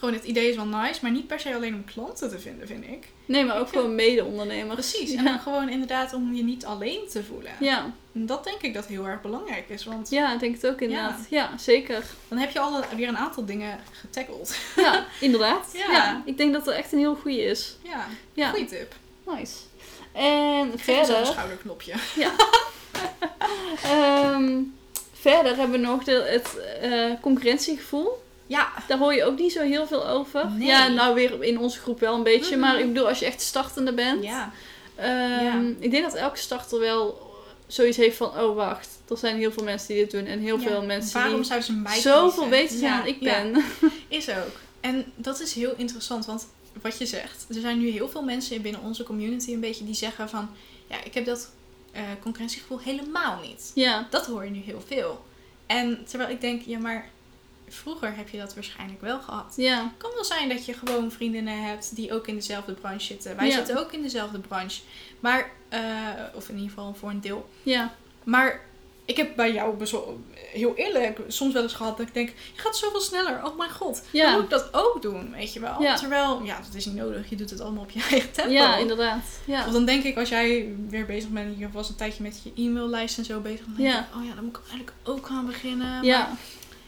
gewoon het idee is wel nice, maar niet per se alleen om klanten te vinden, vind ik. nee, maar ook Ik gewoon mede-ondernemers. Precies, en Ja. dan gewoon inderdaad om je niet alleen te voelen. Ja. En dat denk ik dat heel erg belangrijk is, want ja, ik denk het ook inderdaad. Ja, zeker. dan heb je al weer een aantal dingen getackled. Ja, inderdaad. Ja. Ja. ik denk dat er echt een heel goede is. Ja, Ja, goeie tip. nice. En jezelf een verder, schouderknopje. ehm, verder hebben we nog de, het eh, concurrentiegevoel. Ja, Daar hoor je ook niet zo heel veel over. Nee. Ja, nou weer in onze groep wel een beetje. Mhm. Maar ik bedoel, als je echt startende bent. ja. ehm, Ja. Ik denk dat elke starter wel zoiets heeft van... Oh, wacht. Er zijn heel veel mensen die dit doen. En heel veel mensen Waarom die zouden ze mij zoveel beter zijn dan ik ben. Is ook. En dat is heel interessant, want wat je zegt, er zijn nu heel veel mensen binnen onze community een beetje die zeggen van, ja, ik heb dat eh, concurrentiegevoel helemaal niet. ja. Dat hoor je nu heel veel. En terwijl ik denk, ja, maar vroeger heb je dat waarschijnlijk wel gehad. Ja. Het kan wel zijn dat je gewoon vriendinnen hebt die ook in dezelfde branche zitten. Wij Ja. zitten ook in dezelfde branche. Maar, eh, of in ieder geval voor een deel. Ja. Maar ik heb bij jou heel eerlijk soms wel eens gehad dat ik denk, je gaat zoveel sneller. Oh mijn god, Ja. dan moet ik dat ook doen, weet je wel. Ja. Terwijl, ja, dat is niet nodig. Je doet het allemaal op je eigen tempo. Ja, inderdaad. Ja. Of dan denk ik, als jij weer bezig bent, je was een tijdje met je e-maillijst en zo bezig. Dan denk ik, oh ja, dan moet ik eigenlijk ook gaan beginnen. Ja. Maar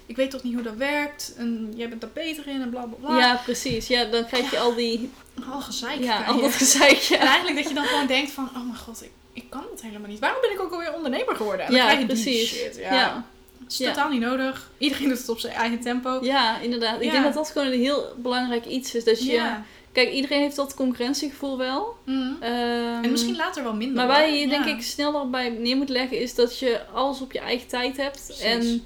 ik weet toch niet hoe dat werkt. En jij bent daar beter in en bla bla bla. ja, precies. Ja, dan krijg je al die... Al gezeik. Ja, al dat gezeikje. En eigenlijk dat je dan gewoon denkt van, oh mijn god, ik, ik kan het helemaal niet. Waarom ben ik ook alweer ondernemer geworden? En dan Ja, krijg je die precies. shit. Ja. Ja. Ja. Het is Ja. totaal niet nodig. Iedereen doet het op zijn eigen tempo. inderdaad. Ik Ja. denk dat dat gewoon een heel belangrijk iets is. Dat je... Ja. Kijk, iedereen heeft dat concurrentiegevoel wel. Mhm. Ehm, En misschien later wel minder. Maar waar je Ja. denk ik sneller bij neer moet leggen is dat je alles op je eigen tijd hebt. Precies. En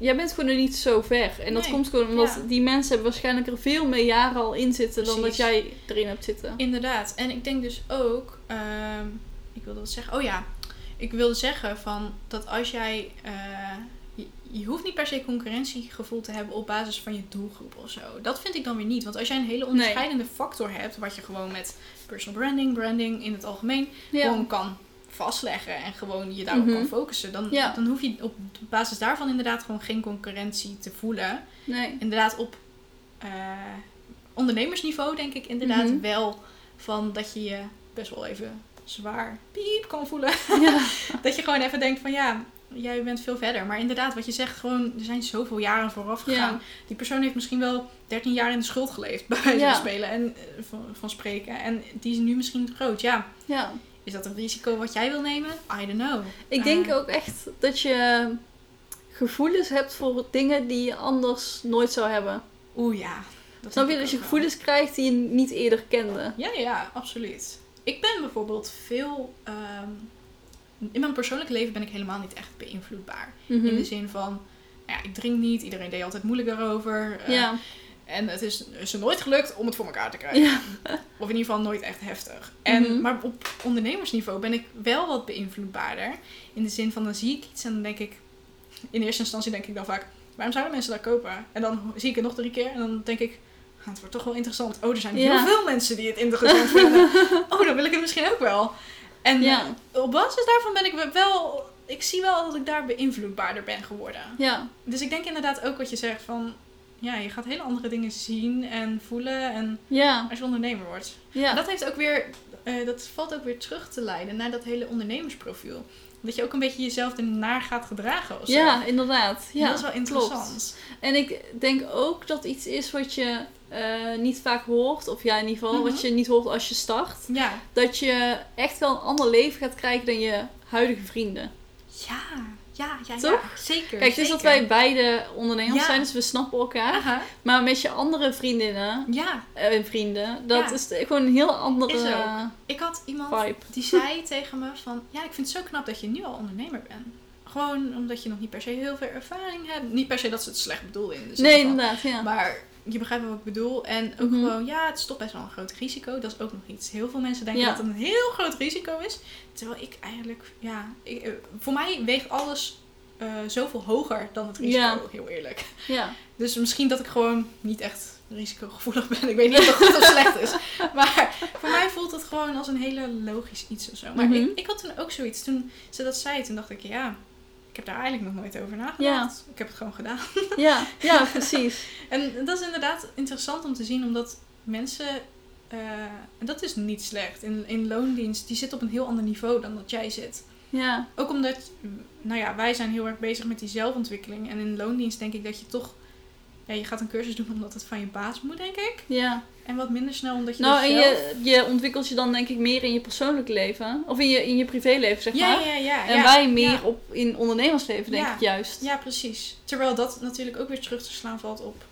jij bent gewoon nog niet zo ver. En dat Nee, komt gewoon omdat ja. die mensen hebben waarschijnlijk er veel meer jaren al in zitten dan dat jij erin hebt zitten. Inderdaad. En ik denk dus ook, ehm, ik wilde wat zeggen. Oh ja, ik wilde zeggen van dat als jij, eh, je, je hoeft niet per se concurrentiegevoel te hebben op basis van je doelgroep of zo. Dat vind ik dan weer niet. Want als jij een hele onderscheidende factor hebt, wat je gewoon met personal branding, branding in het algemeen, Ja. gewoon kan vastleggen en gewoon je daarop Mhm. kan focussen, dan, Ja. dan hoef je op basis daarvan inderdaad gewoon geen concurrentie te voelen. Nee. Inderdaad op eh, ondernemersniveau denk ik inderdaad Mhm. wel van dat je je best wel even zwaar piep kan voelen. Ja. dat je gewoon even denkt van ja, jij bent veel verder. Maar inderdaad, wat je zegt, gewoon er zijn zoveel jaren vooraf gegaan. Ja. Die persoon heeft misschien wel 13 jaar in de schuld geleefd bij wijze Ja. van spelen en eh, van, van spreken. En die is nu misschien groot. Ja, ja. Is dat een risico wat jij wil nemen? I don't know. Ik denk Eh, ook echt dat je gevoelens hebt voor dingen die je anders nooit zou hebben. Oeh ja. Dat Snap je dat je wel. gevoelens krijgt die je niet eerder kende? Ja, ja, absoluut. Ik ben bijvoorbeeld veel. ehm, in mijn persoonlijk leven ben ik helemaal niet echt beïnvloedbaar. Mhm. In de zin van, nou ja, ik drink niet, iedereen deed altijd moeilijk daarover. eh, Ja. En het is ze nooit gelukt om het voor elkaar te krijgen. Ja. Of in ieder geval nooit echt heftig. En, Mhm. Maar op ondernemersniveau ben ik wel wat beïnvloedbaarder. In de zin van, dan zie ik iets en dan denk ik... In eerste instantie denk ik dan vaak, waarom zouden mensen dat kopen? En dan zie ik het nog drie keer en dan denk ik... ah, het wordt toch wel interessant. Oh, er zijn Ja. heel veel mensen die het interessant vinden. Oh, dan wil ik het misschien ook wel. En Ja. op basis daarvan ben ik wel... Ik zie wel dat ik daar beïnvloedbaarder ben geworden. Ja. Dus ik denk inderdaad ook wat je zegt van... ja, je gaat hele andere dingen zien en voelen en Ja, als je ondernemer wordt. Ja. dat heeft ook weer, eh, dat valt ook weer terug te leiden naar dat hele ondernemersprofiel. Dat je ook een beetje jezelf ernaar gaat gedragen of zo. Ja, inderdaad. Ja, dat is wel interessant. klopt. En ik denk ook dat iets is wat je eh, niet vaak hoort, of ja, in ieder geval Mhm. wat je niet hoort als je start. Ja. Dat je echt wel een ander leven gaat krijgen dan je huidige vrienden. Ja, ja, ja, ja. Toch? Zeker. Kijk, het is dat wij beide ondernemers Ja. zijn, dus we snappen elkaar. Aha. Maar met je andere vriendinnen Ja, en vrienden, dat Ja. is gewoon een heel andere Is ook. ik had iemand vibe. die zei tegen me van... Ja, ik vind het zo knap dat je nu al ondernemer bent. Gewoon omdat je nog niet per se heel veel ervaring hebt. Niet per se dat ze het slecht bedoelen zin Nee, inderdaad, ja. Maar je begrijpt wat ik bedoel. En ook Mhm. gewoon, ja, het is toch best wel een groot risico. Dat is ook nog iets. Heel veel mensen denken Ja. dat het een heel groot risico is. Terwijl ik eigenlijk, ja, ik, eh, voor mij weegt alles eh, zoveel hoger dan het risico, Ja. heel eerlijk. ja. Dus misschien dat ik gewoon niet echt risicogevoelig ben. Ik weet niet of dat goed of slecht is. Maar voor mij voelt het gewoon als een hele logisch iets of zo. Maar Mhm. ik, ik had toen ook zoiets. Toen ze dat zei, toen dacht ik, ja, heb daar eigenlijk nog nooit over nagedacht. Ik heb het gewoon gedaan. Ja, ja, precies. En dat is inderdaad interessant om te zien, omdat mensen, eh, en dat is niet slecht, in, in loondienst, die zitten op een heel ander niveau dan dat jij zit. Ja, Ook omdat, nou ja, wij zijn heel erg bezig met die zelfontwikkeling. En in loondienst denk ik dat je toch, ja, je gaat een cursus doen omdat het van je baas moet, denk ik. ja. En wat minder snel omdat je Nou, en zelf... je, je ontwikkelt je dan denk ik meer in je persoonlijk leven. Of in je, in je privéleven, zeg Ja, maar. ja, ja. En wij meer op in ondernemersleven, denk Ja. ik juist. Ja, precies. Terwijl dat natuurlijk ook weer terug te slaan valt op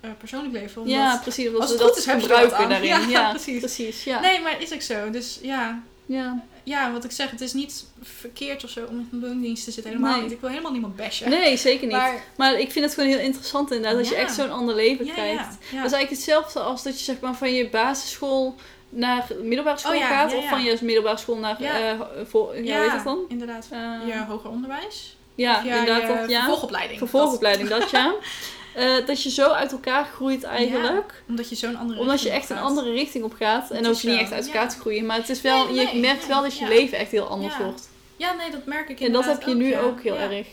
eh, persoonlijk leven. Omdat... Ja, precies. Als we het goed dat is, gebruiken daarin. Ja, Ja, precies. precies. Ja. Nee, maar is ook zo. Dus ja, Ja. Ja, wat ik zeg, het is niet verkeerd of zo om in een loondienst te zitten. Helemaal Nee. niet. Ik wil helemaal niemand bashen. Nee, zeker niet. Maar, Maar, ik vind het gewoon heel interessant inderdaad, dat je echt zo'n ander leven ja, krijgt. ja. Dat is eigenlijk hetzelfde als dat je zeg maar van je basisschool naar middelbare school Oh ja, gaat. of van je middelbare school naar, Ja. eh, voor, ja, dat dan? inderdaad. Eh, ja, hoger onderwijs. ja, inderdaad. je dat, ja. vervolgopleiding. Vervolgopleiding, dat ja. Eh, dat je zo uit elkaar groeit eigenlijk. Dat- omdat je zo'n andere Omdat je echt een andere richting op gaat. En je niet echt uit elkaar te groeien. Maar het is wel, Nee, je merkt nee, wel dat je leven echt heel anders wordt. Ja, nee, dat merk ik En dat inderdaad heb je nu ook heel erg.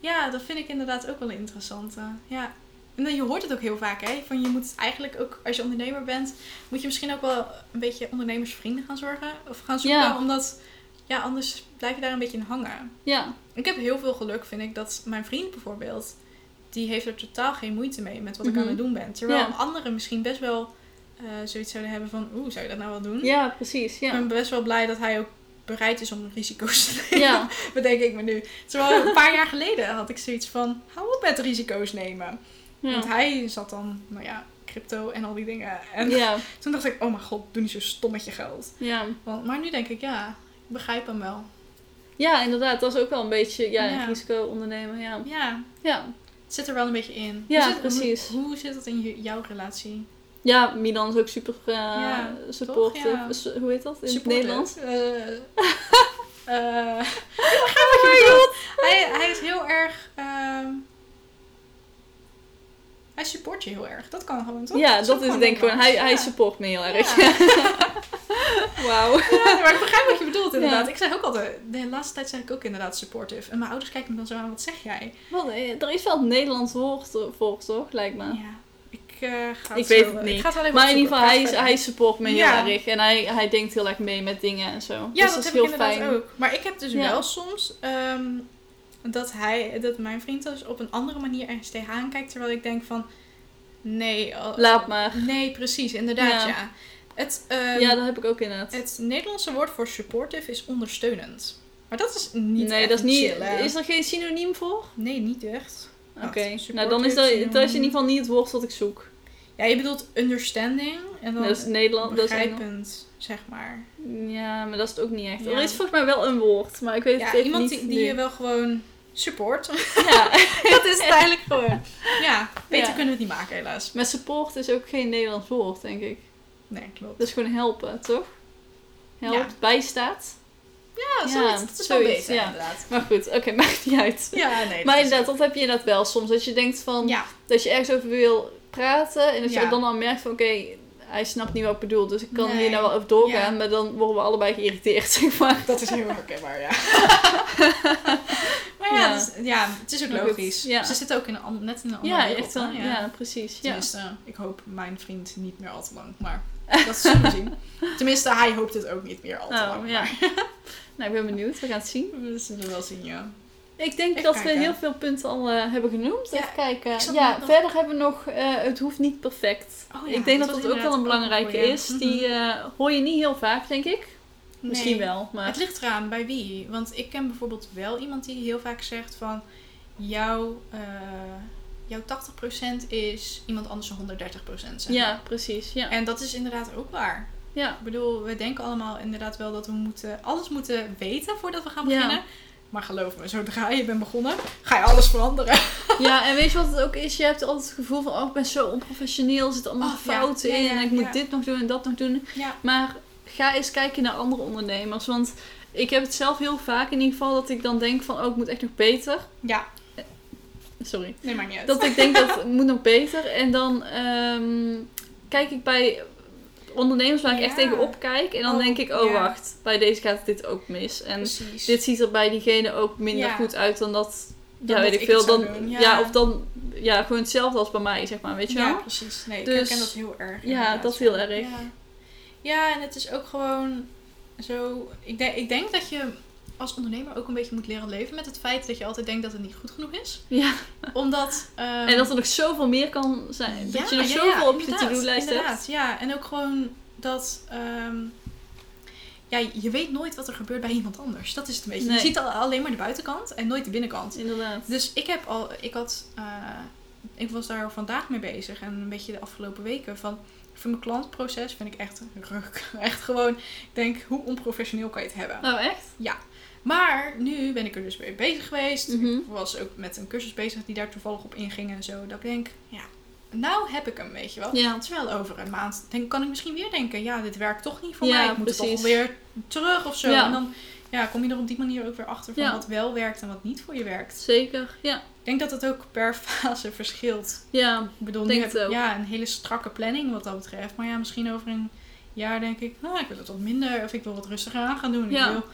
Ja, dat vind ik inderdaad ook wel een interessante. Ja. En dan, je hoort het ook heel vaak, hè. Van je moet eigenlijk ook, als je ondernemer bent, moet je misschien ook wel een beetje ondernemersvrienden gaan zorgen. Of gaan zoeken, Ja. omdat, ja, anders blijf je daar een beetje in hangen. Ja, Ik heb heel veel geluk, vind ik, dat mijn vriend bijvoorbeeld, die heeft er totaal geen moeite mee met wat ik Mhm. aan het doen ben. Terwijl Ja. anderen misschien best wel eh, zoiets zouden hebben van, oeh, zou je dat nou wel doen? ja precies. Ik Ja. ben best wel blij dat hij ook bereid is om risico's te nemen. Ja. Bedenk ik me nu. Terwijl een paar jaar geleden had ik zoiets van, hou op met risico's nemen. Want Ja. hij zat dan, nou ja, crypto en al die dingen. En Ja. toen dacht ik, oh mijn god, doe niet zo stom met je geld. Ja. Want, maar nu denk ik, ja, ik begrijp hem wel. ja, inderdaad. Dat is ook wel een beetje ja, risico ondernemen. Ja. Ja, Ja. Zit er wel een beetje in. Ja, Hoe zit- precies. Hoe, hoe zit het in jouw relatie? ja, Milan is ook super uh, Ja, supportive. toch? Ja. S- Hoe heet dat in het? Nederlands? Wat je bedoelt. Hij, hij is heel erg... ehm, hij support je heel erg. Dat kan gewoon, toch? Ja, dat is denk ik gewoon. Hij, ja. hij support me heel erg. Wauw. Ja, maar ik begrijp wat je bedoelt inderdaad. Ik zeg ook altijd, de laatste tijd zeg ik ook inderdaad supportive. En mijn ouders kijken me dan zo aan, wat zeg jij? Wat, eh, er is wel een Nederlands woord voor, toch? Lijkt me. Ja, ik eh, ga Ik weet het niet. Ik ga het wel even Maar in ieder geval, hij, het hij support me heel erg. En hij, hij denkt heel erg mee met dingen en zo. Ja, dus dat, dat is heb heel ik inderdaad fijn. ook. Maar ik heb dus wel soms ehm, dat hij, dat mijn vriend dus op een andere manier ergens tegenaan kijkt. Terwijl ik denk van, nee. al- Laat maar. Nee, precies, inderdaad, Ja. ja. Het, ehm, ja, dat heb ik ook inderdaad. het Nederlandse woord voor supportive is ondersteunend. Maar dat is niet nee, dat is niet. chill, is er geen synoniem voor? Nee, niet echt. Oké. Wat? Nou, dan is dat, dat is in ieder geval niet het woord wat ik zoek. Ja, je bedoelt understanding en dan Dat is Nederland. Dat is begrijpend, zeg maar. Ja, maar dat is het ook niet echt. Ja. Er is volgens mij wel een woord, maar ik weet Ja, het even iemand niet die, die nu. je wel gewoon support. Ja. dat is het eigenlijk gewoon. Ja, beter Ja. kunnen we het niet maken helaas. Maar support is ook geen Nederlands woord, denk ik. Nee, klopt. Dat is gewoon helpen, toch? Helpt, Ja. bijstaat. Ja, Ja, zoiets. dat is wel zoiets, beter ja. inderdaad. Maar goed, oké, maakt niet uit. Ja, nee. Maar inderdaad, dat heb je inderdaad wel soms. Dat je denkt van, Ja, dat je ergens over wil praten. En dat je Ja. dan al merkt van, oké, hij snapt niet wat ik bedoel. Dus ik kan Nee. hier nou wel over doorgaan. Ja. Maar dan worden we allebei geïrriteerd, zeg maar. dat is heel herkenbaar, ja. Maar ja, Ja. dus- ja, het is ook Maar goed, logisch. ja. Ze zitten ook in een, net in een andere Ja, wereld. echt wel. hè? Ja. precies. Ja. Tenminste, ik hoop mijn vriend niet meer al te lang. Maar dat zullen we zien. Tenminste, hij hoopt het ook niet meer al te Oh, lang. ja. Maar Nou, ik ben benieuwd. We gaan het zien. we zullen wel zien, ja. Ik denk Even dat we heel veel punten al eh, hebben genoemd. Ja, Even kijken. Ja, nog- verder hebben we nog... eh, het hoeft niet perfect. Oh ja, ik denk dat dat ook wel een belangrijke is. Mhm. Die eh, hoor je niet heel vaak, denk ik. Misschien wel, maar... Het ligt eraan bij wie. Want ik ken bijvoorbeeld wel iemand die heel vaak zegt van... Jouw, eh jouw 80% is iemand anders zijn 130%. Zeg Ja, precies. Ja. En dat is inderdaad ook waar. ja. Ik bedoel, we denken allemaal inderdaad wel dat we moeten, alles moeten weten voordat we gaan Ja. beginnen. Maar geloof me, zodra je bent begonnen, ga je alles veranderen. ja, en weet je wat het ook is? Je hebt altijd het gevoel van... Oh, ik ben zo onprofessioneel. Er zitten allemaal Oh, ja. fouten Ja, in. en ik moet dit nog doen en dat nog doen. Ja. Maar ga eens kijken naar andere ondernemers. Want ik heb het zelf heel vaak in ieder geval... Dat ik dan denk van... Oh, ik moet echt nog beter. Ja, Sorry. nee, maakt niet uit. Dat ik denk dat het moet nog beter. En dan ehm, kijk ik bij ondernemers waar ik echt Ja. tegenop kijk. En dan Oh, denk ik, oh ja. wacht, bij deze gaat dit ook mis. En Precies. dit ziet er bij diegene ook minder Ja. goed uit dan dat. Ja, weet ik veel. Dan, ja. ja. of dan ja, gewoon hetzelfde als bij mij, zeg maar. Weet je Ja, wel? precies. Nee, Dus- ik herken dat heel erg. Ja, inderdaad. dat heel erg. Ja. ja, en het is ook gewoon zo... Ik denk, ik denk dat je als ondernemer ook een beetje moet leren leven met het feit dat je altijd denkt dat het niet goed genoeg is. Ja. Omdat... ehm, en dat er nog zoveel meer kan zijn. dat je nog ja, zoveel ja, op je to-do-lijst hebt. Ja. En ook gewoon dat... ehm, ja, je weet nooit wat er gebeurt bij iemand anders. Dat is het een beetje. Nee. Je ziet al, alleen maar de buitenkant en nooit de binnenkant. Inderdaad. Dus ik heb al... Ik had... eh, ik was daar vandaag mee bezig. En een beetje de afgelopen weken van... Voor mijn klantproces vind ik echt ruk. Echt gewoon... Ik denk, hoe onprofessioneel kan je het hebben? Nou, echt? Maar nu ben ik er dus mee bezig geweest. Mhm. Ik was ook met een cursus bezig die daar toevallig op inging en zo. Dat ik denk, ja, nou heb ik hem, weet je wel. Ja. Terwijl over een maand denk, kan ik misschien weer denken, ja, dit werkt toch niet voor Ja, mij. Ik moet precies. toch weer terug of zo. Ja. En dan ja, kom je er op die manier ook weer achter van Ja. wat wel werkt en wat niet voor je werkt. Zeker. Ja. Ik denk dat het ook per fase verschilt. Ja. Ik bedoel, Denk nu heb ik ja, een hele strakke planning wat dat betreft. Maar ja, misschien over een jaar denk ik, nou, ik wil het wat minder of ik wil wat rustiger aan gaan doen. Ja. Ik wil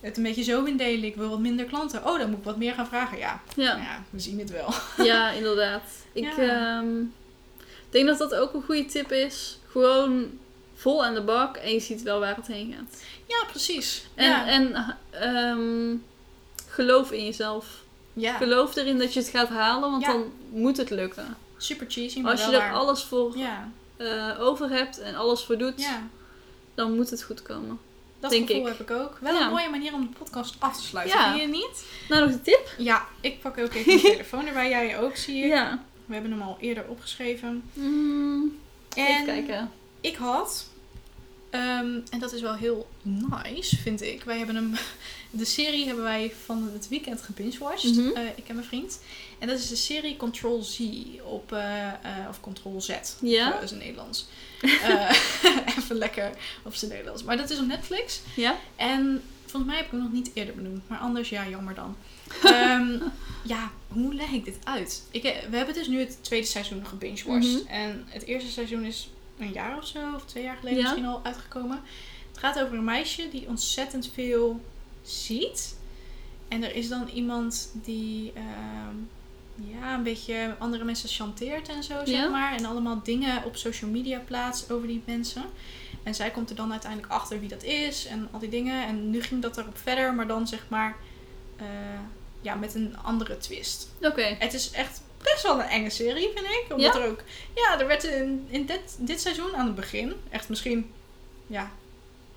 het een beetje zo indelen. Ik wil wat minder klanten. Oh, dan moet ik wat meer gaan vragen. Ja, Ja. nou ja we zien het wel. Ja, inderdaad. Ik Ja. ehm, denk dat dat ook een goede tip is. Gewoon vol aan de bak en je ziet wel waar het heen gaat. Ja, precies. En, ja. en ehm, geloof in jezelf. ja, Geloof erin dat je het gaat halen, want Ja. dan moet het lukken. super cheesy, maar Als je er alles voor Ja, eh, over hebt en alles voor doet, dan moet het goed komen. dat Denk gevoel ik. heb ik ook. Wel een mooie manier om de podcast af te sluiten. Ja. Vind je niet? Nou, nog een tip? Ja, ik pak ook even mijn telefoon erbij. Jij ook, zie ik. Ja. We hebben hem al eerder opgeschreven. Mm, even En kijken. Ik had, ehm, en dat is wel heel nice, vind ik. Wij hebben hem, de serie hebben wij van het weekend gebingewatcht. Mhm. Eh, ik en mijn vriend. En dat is de serie Control Z op, eh, eh, of Control Z. Ja? Dat is in Nederlands. Even lekker op zijn Nederlands. Maar dat is op Netflix. Ja? En volgens mij heb ik hem nog niet eerder benoemd. Maar anders, ja, jammer dan. Ehm, ja, hoe leg ik dit uit? Ik, we hebben dus nu het tweede seizoen gebingewatcht. Mhm. En het eerste seizoen is een jaar of zo, of twee jaar geleden Ja. misschien al uitgekomen. Het gaat over een meisje die ontzettend veel ziet. En er is dan iemand die ehm, ja, een beetje andere mensen chanteert en zo, zeg maar. En allemaal dingen op social media plaatst over die mensen. En zij komt er dan uiteindelijk achter wie dat is en al die dingen. En nu ging dat erop verder, maar dan zeg maar eh, ja, met een andere twist. Oké. Het is echt best wel een enge serie, vind ik. Omdat Ja? er ook... Ja, er werd in, in dit, dit seizoen aan het begin, echt misschien... Ja,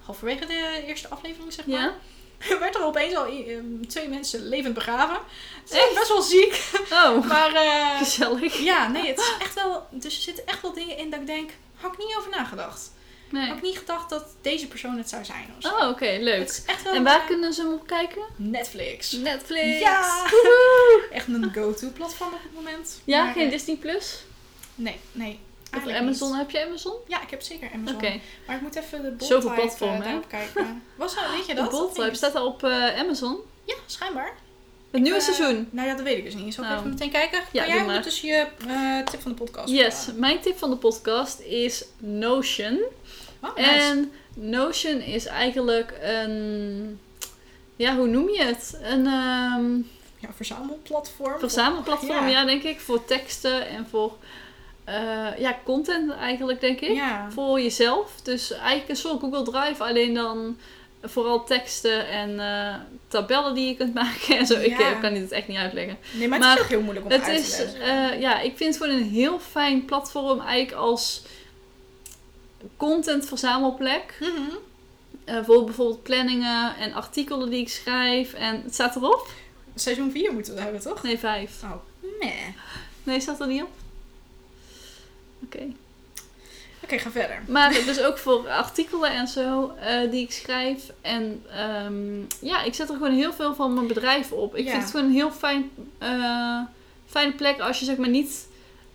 halverwege de eerste aflevering, zeg maar. Ja? werd er opeens al ehm, twee mensen levend begraven. Het is echt best wel ziek. Oh, Maar eh, gezellig. ja, nee, het is echt wel... Dus er zitten echt wel dingen in dat ik denk... Had ik niet over nagedacht. Nee. Had ik niet gedacht dat deze persoon het zou zijn. Of zo. Oh, oké, leuk. is echt wel... En waar eh, kunnen ze hem op kijken? Netflix. Netflix. Ja! Woehoe! Echt een go-to platform op het moment. Ja, Maar, geen eh, Disney Plus? Nee, nee. Of Amazon? niet. Heb je Amazon? Ja, ik heb zeker Amazon. Oké. Maar ik moet even de Bold Zoveel Type, platformen, eh, hè? kijken. Was dat, weet je De dat? Bold Of Type staat al op eh, Amazon. Ja, schijnbaar. Het nieuwe Eh, seizoen. Nou ja, dat weet ik dus niet. Zal ik Oh. even meteen kijken? Ja, kan jij ondertussen je eh, tip van de podcast Yes, mijn tip van de podcast is Notion. Oh, nice. En Notion is eigenlijk een. Ja, hoe noem je het? Een. ehm, ja, verzamelplatform. Verzamelplatform, Ja. ja. denk ik. Voor teksten en voor eh, ja, content eigenlijk, denk ik. Ja. Voor jezelf. Dus eigenlijk een soort Google Drive, alleen dan vooral teksten en eh, tabellen die je kunt maken en zo. Ik eh, kan dit echt niet uitleggen. Nee, maar het Maar is ook heel moeilijk om Het uit te is, eh, ja, ik vind het gewoon een heel fijn platform eigenlijk als content verzamelplek. Mhm. Eh, voor bijvoorbeeld planningen en artikelen die ik schrijf. En het staat erop? Seizoen 4 moeten we hebben, toch? Nee, vijf. Oh, nee. Nee, staat er niet op? Oké. Oké, ga verder. Maar dus ook voor artikelen en zo eh, die ik schrijf. En ehm, ja, ik zet er gewoon heel veel van mijn bedrijf op. Ik Ja. vind het gewoon een heel fijn, eh, fijne plek als je zeg maar niet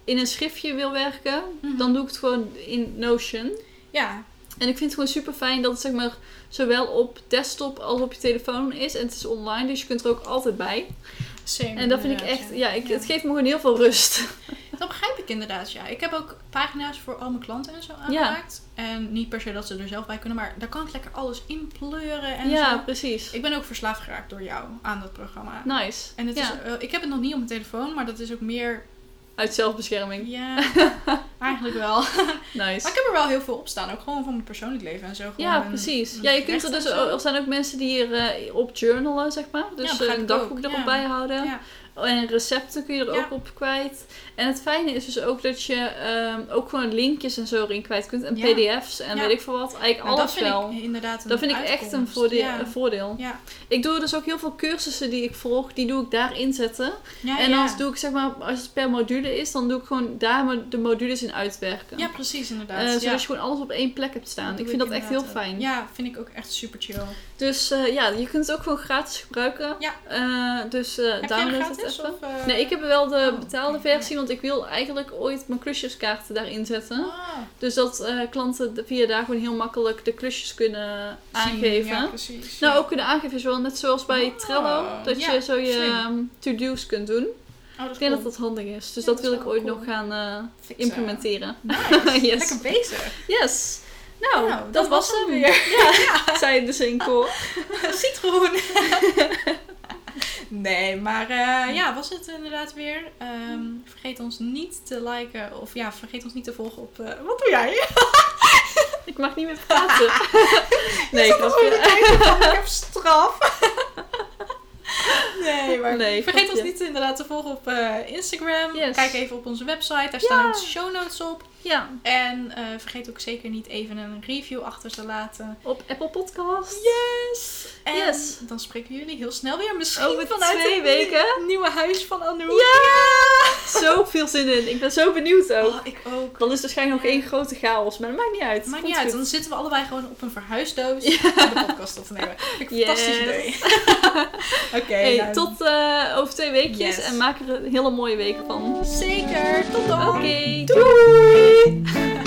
in een schriftje wil werken. Mhm. Dan doe ik het gewoon in Notion. Ja, En ik vind het gewoon super fijn dat het zeg maar zowel op desktop als op je telefoon is. En het is online, dus je kunt er ook altijd bij. same. En dat vind ik echt, ja, ik, Ja. het geeft me gewoon heel veel rust. Dat begrijp ik inderdaad, ja. Ik heb ook pagina's voor al mijn klanten en zo aangemaakt. En niet per se dat ze er zelf bij kunnen, maar daar kan ik lekker alles in pleuren en ja, zo. precies. Ik ben ook verslaafd geraakt door jou aan dat programma. Nice. En het is, eh, ik heb het nog niet op mijn telefoon, maar dat is ook meer, Uit zelfbescherming. ja, eigenlijk wel. Maar Nice. ik heb er wel heel veel op staan, ook gewoon van mijn persoonlijk leven en zo. Gewoon Ja, precies. Ja, je kunt er dus, er zijn ook mensen die hier eh, op journalen, zeg maar. Dus Ja, eh, een dagboek erop bijhouden. Ja. En recepten kun je er Ja. ook op kwijt. En het fijne is dus ook dat je ehm, ook gewoon linkjes en zo erin kwijt kunt. En Ja. pdf's en Ja. weet ik veel wat. Eigenlijk Nou, dat alles vind wel. ik inderdaad een Dat vind ik echt een voordeel. Een. Ik doe dus ook heel veel cursussen die ik volg, die doe ik daarin zetten. En dan doe ik zeg maar, als het per module is, dan doe ik gewoon daar de modules in uitwerken. Ja, precies, inderdaad. Eh, zodat je gewoon alles op één plek hebt staan. Dat ik vind dat echt heel fijn. Ja, vind ik ook echt super chill. Dus eh, ja, je kunt het ook gewoon gratis gebruiken. Ja. Eh, dus eh download het even. Of? Nee, ik heb wel de Oh, betaalde versie, want ik wil eigenlijk ooit mijn klusjeskaarten daarin zetten. Ah, Dus dat klanten via daar gewoon heel makkelijk de klusjes kunnen aangeven. Ja, precies. Nou, ja. ook kunnen aangeven, zoals net zoals bij Oh, Trello, dat ja, je zo je ehm, to-do's kunt doen. Oh, is Ik denk cool. dat dat handig is. Dus dat dat wil is ik wel ooit cool. nog gaan implementeren. Nice. Yes. Lekker bezig. Yes. Nou, Nou, dat, was hem. weer. Ja, zei je dus in koor. Citroen. nee, maar eh, ja, was het inderdaad weer. Ehm, vergeet ons niet te liken. Of ja, vergeet ons niet te volgen op... eh, wat doe jij? Ik mag niet meer praten. nee, Ik van, ik heb straf. Nee, maar Nee, vergeet ons niet inderdaad te volgen op eh, Instagram. Yes. Kijk even op onze website, daar staan ook de show notes op. Ja, En eh, vergeet ook zeker niet even een review achter te laten. op Apple Podcast. Yes! En Yes. dan spreken jullie heel snel weer. Misschien Over vanuit twee het weken. nieuwe huis van Anouk. Ja! Zo veel zin in. Ik ben zo benieuwd ook. Oh, ik ook. Dan is het waarschijnlijk nog één grote chaos, maar dat maakt niet uit. Maakt niet uit, goed. dan zitten we allebei gewoon op een verhuisdoos de podcast op te nemen. Vind ik een Yes. fantastisch idee. Oké, Hey, nou, tot eh, over twee weekjes Yes. en maak er een hele mooie weken van. zeker. Tot dan. Oké, Doei. Bye.